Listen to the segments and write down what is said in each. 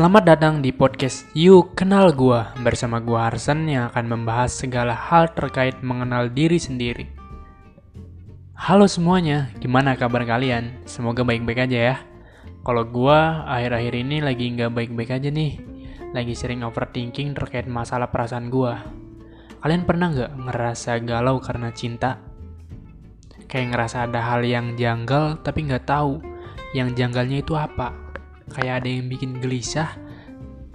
Selamat datang di podcast Yuk Kenal Gua bersama gua Arsen yang akan membahas segala hal terkait mengenal diri sendiri. Halo semuanya, gimana kabar kalian? Semoga baik-baik aja ya. Kalau gua akhir-akhir ini lagi nggak baik-baik aja nih. Lagi sering overthinking terkait masalah perasaan gua. Kalian pernah nggak ngerasa galau karena cinta? Kayak ngerasa ada hal yang janggal tapi nggak tahu yang janggalnya itu apa kayak ada yang bikin gelisah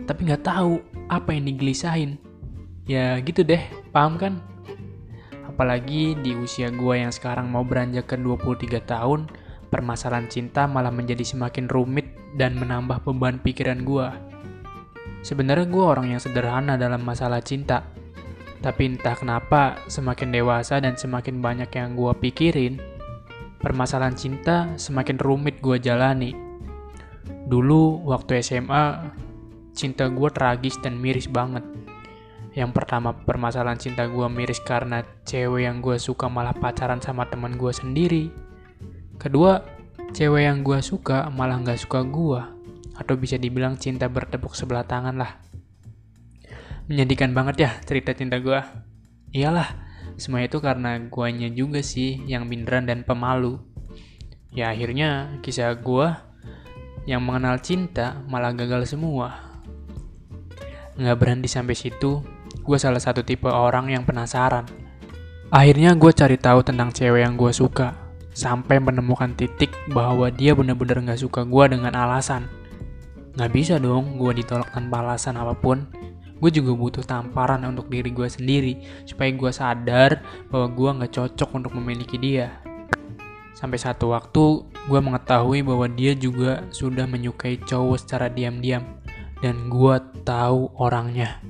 tapi nggak tahu apa yang digelisahin. Ya gitu deh. Paham kan? Apalagi di usia gue yang sekarang mau beranjak ke 23 tahun permasalahan cinta malah menjadi semakin rumit dan menambah beban pikiran gue sebenarnya gue orang yang sederhana dalam masalah cinta. Tapi entah kenapa semakin dewasa dan semakin banyak yang gue pikirin permasalahan cinta semakin rumit gue jalani Dulu waktu SMA, cinta gue tragis dan miris banget. Yang pertama permasalahan cinta gue miris karena cewek yang gue suka malah pacaran sama teman gue sendiri. Kedua, cewek yang gue suka malah gak suka gue. Atau bisa dibilang cinta bertepuk sebelah tangan lah. Menyedihkan banget ya cerita cinta gue. Iyalah, semua itu karena guanya juga sih yang binderan dan pemalu. Ya akhirnya kisah gue yang mengenal cinta malah gagal semua. Nggak berhenti sampai situ, gue salah satu tipe orang yang penasaran. Akhirnya gue cari tahu tentang cewek yang gue suka, sampai menemukan titik bahwa dia bener-bener gak suka gue dengan alasan. Gak bisa dong gue ditolak tanpa alasan apa pun. Gue juga butuh tamparan untuk diri gue sendiri, supaya gue sadar bahwa gue gak cocok untuk memiliki dia. Sampai satu waktu, gue mengetahui bahwa dia juga sudah menyukai cowok secara diam-diam. Dan gue tahu orangnya.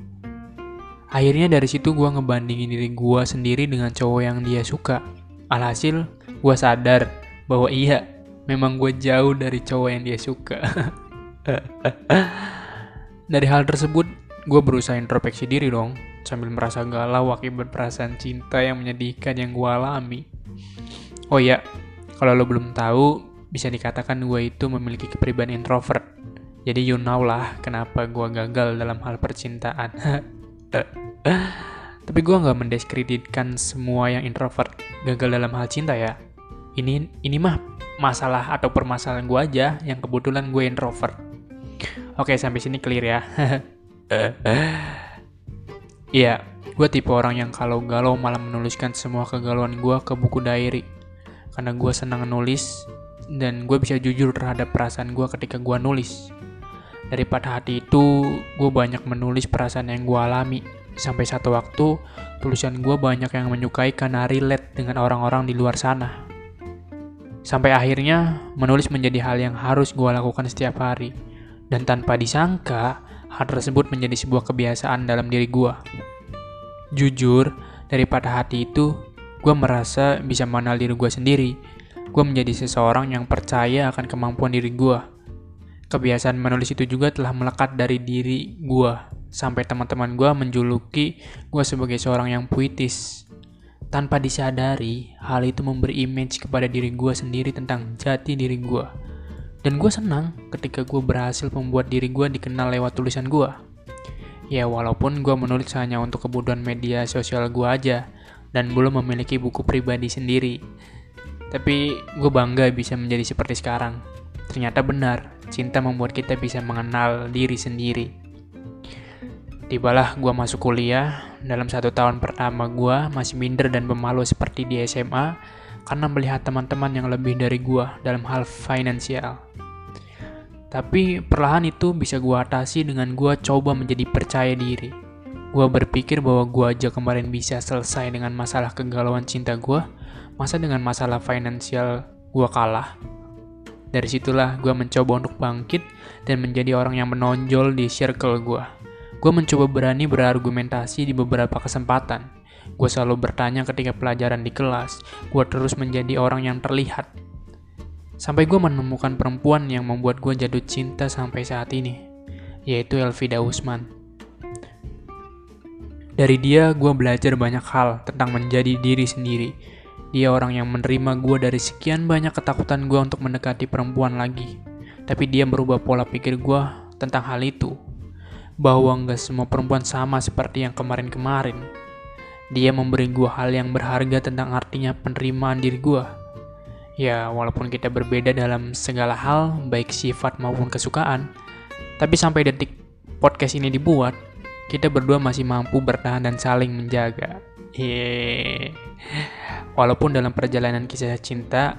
Akhirnya dari situ gue ngebandingin diri gue sendiri dengan cowok yang dia suka. Alhasil, gue sadar bahwa iya, memang gue jauh dari cowok yang dia suka. dari hal tersebut, gue berusaha introspeksi diri dong, sambil merasa galau akibat perasaan cinta yang menyedihkan yang gue alami. Oh ya, kalau lo belum tahu, bisa dikatakan gue itu memiliki kepribadian introvert. Jadi you know lah kenapa gue gagal dalam hal percintaan. Tapi gue nggak mendiskreditkan semua yang introvert gagal dalam hal cinta ya. Ini ini mah masalah atau permasalahan gue aja yang kebetulan gue introvert. Oke sampai sini clear ya. Iya, gue tipe orang yang kalau galau malah menuliskan semua kegalauan gue ke buku diary karena gue senang nulis dan gue bisa jujur terhadap perasaan gue ketika gue nulis. Dari pada hati itu, gue banyak menulis perasaan yang gue alami. Sampai satu waktu, tulisan gue banyak yang menyukai karena relate dengan orang-orang di luar sana. Sampai akhirnya, menulis menjadi hal yang harus gue lakukan setiap hari. Dan tanpa disangka, hal tersebut menjadi sebuah kebiasaan dalam diri gue. Jujur, dari pada hati itu, gue merasa bisa mengenal diri gue sendiri. Gue menjadi seseorang yang percaya akan kemampuan diri gue. Kebiasaan menulis itu juga telah melekat dari diri gue, sampai teman-teman gue menjuluki gue sebagai seorang yang puitis. Tanpa disadari, hal itu memberi image kepada diri gue sendiri tentang jati diri gue. Dan gue senang ketika gue berhasil membuat diri gue dikenal lewat tulisan gue. Ya walaupun gue menulis hanya untuk kebutuhan media sosial gue aja, dan belum memiliki buku pribadi sendiri. Tapi gue bangga bisa menjadi seperti sekarang. Ternyata benar, cinta membuat kita bisa mengenal diri sendiri. Tibalah gue masuk kuliah, dalam satu tahun pertama gue masih minder dan pemalu seperti di SMA karena melihat teman-teman yang lebih dari gue dalam hal finansial. Tapi perlahan itu bisa gue atasi dengan gue coba menjadi percaya diri Gue berpikir bahwa gue aja kemarin bisa selesai dengan masalah kegalauan cinta gue, masa dengan masalah finansial gue kalah? Dari situlah gue mencoba untuk bangkit dan menjadi orang yang menonjol di circle gue. Gue mencoba berani berargumentasi di beberapa kesempatan. Gue selalu bertanya ketika pelajaran di kelas. Gue terus menjadi orang yang terlihat. Sampai gue menemukan perempuan yang membuat gue jatuh cinta sampai saat ini, yaitu Elvida Usman. Dari dia, gue belajar banyak hal tentang menjadi diri sendiri. Dia orang yang menerima gue dari sekian banyak ketakutan gue untuk mendekati perempuan lagi. Tapi dia merubah pola pikir gue tentang hal itu. Bahwa nggak semua perempuan sama seperti yang kemarin-kemarin. Dia memberi gue hal yang berharga tentang artinya penerimaan diri gue. Ya, walaupun kita berbeda dalam segala hal, baik sifat maupun kesukaan, tapi sampai detik podcast ini dibuat, kita berdua masih mampu bertahan dan saling menjaga. Hehehe. Walaupun dalam perjalanan kisah cinta,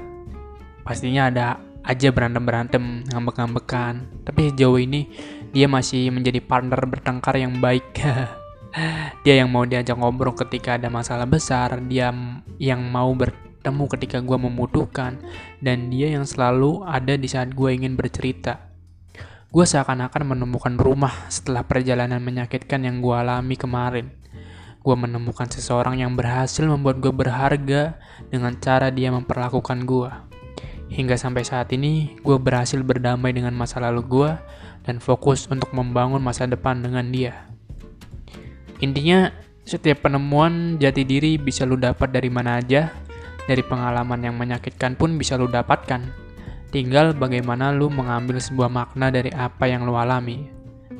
pastinya ada aja berantem-berantem, ngambek-ngambekan. Tapi sejauh ini dia masih menjadi partner bertengkar yang baik. dia yang mau diajak ngobrol ketika ada masalah besar, dia yang mau bertemu ketika gue membutuhkan, dan dia yang selalu ada di saat gue ingin bercerita. Gue seakan-akan menemukan rumah setelah perjalanan menyakitkan yang gue alami kemarin. Gue menemukan seseorang yang berhasil membuat gue berharga dengan cara dia memperlakukan gue. Hingga sampai saat ini, gue berhasil berdamai dengan masa lalu gue dan fokus untuk membangun masa depan dengan dia. Intinya, setiap penemuan jati diri bisa lu dapat dari mana aja, dari pengalaman yang menyakitkan pun bisa lu dapatkan. Tinggal bagaimana lu mengambil sebuah makna dari apa yang lu alami.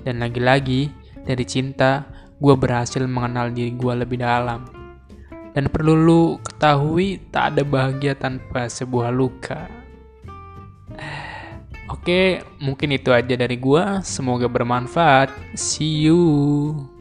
Dan lagi-lagi, dari cinta, gue berhasil mengenal diri gue lebih dalam. Dan perlu lu ketahui, tak ada bahagia tanpa sebuah luka. Oke, mungkin itu aja dari gue. Semoga bermanfaat. See you.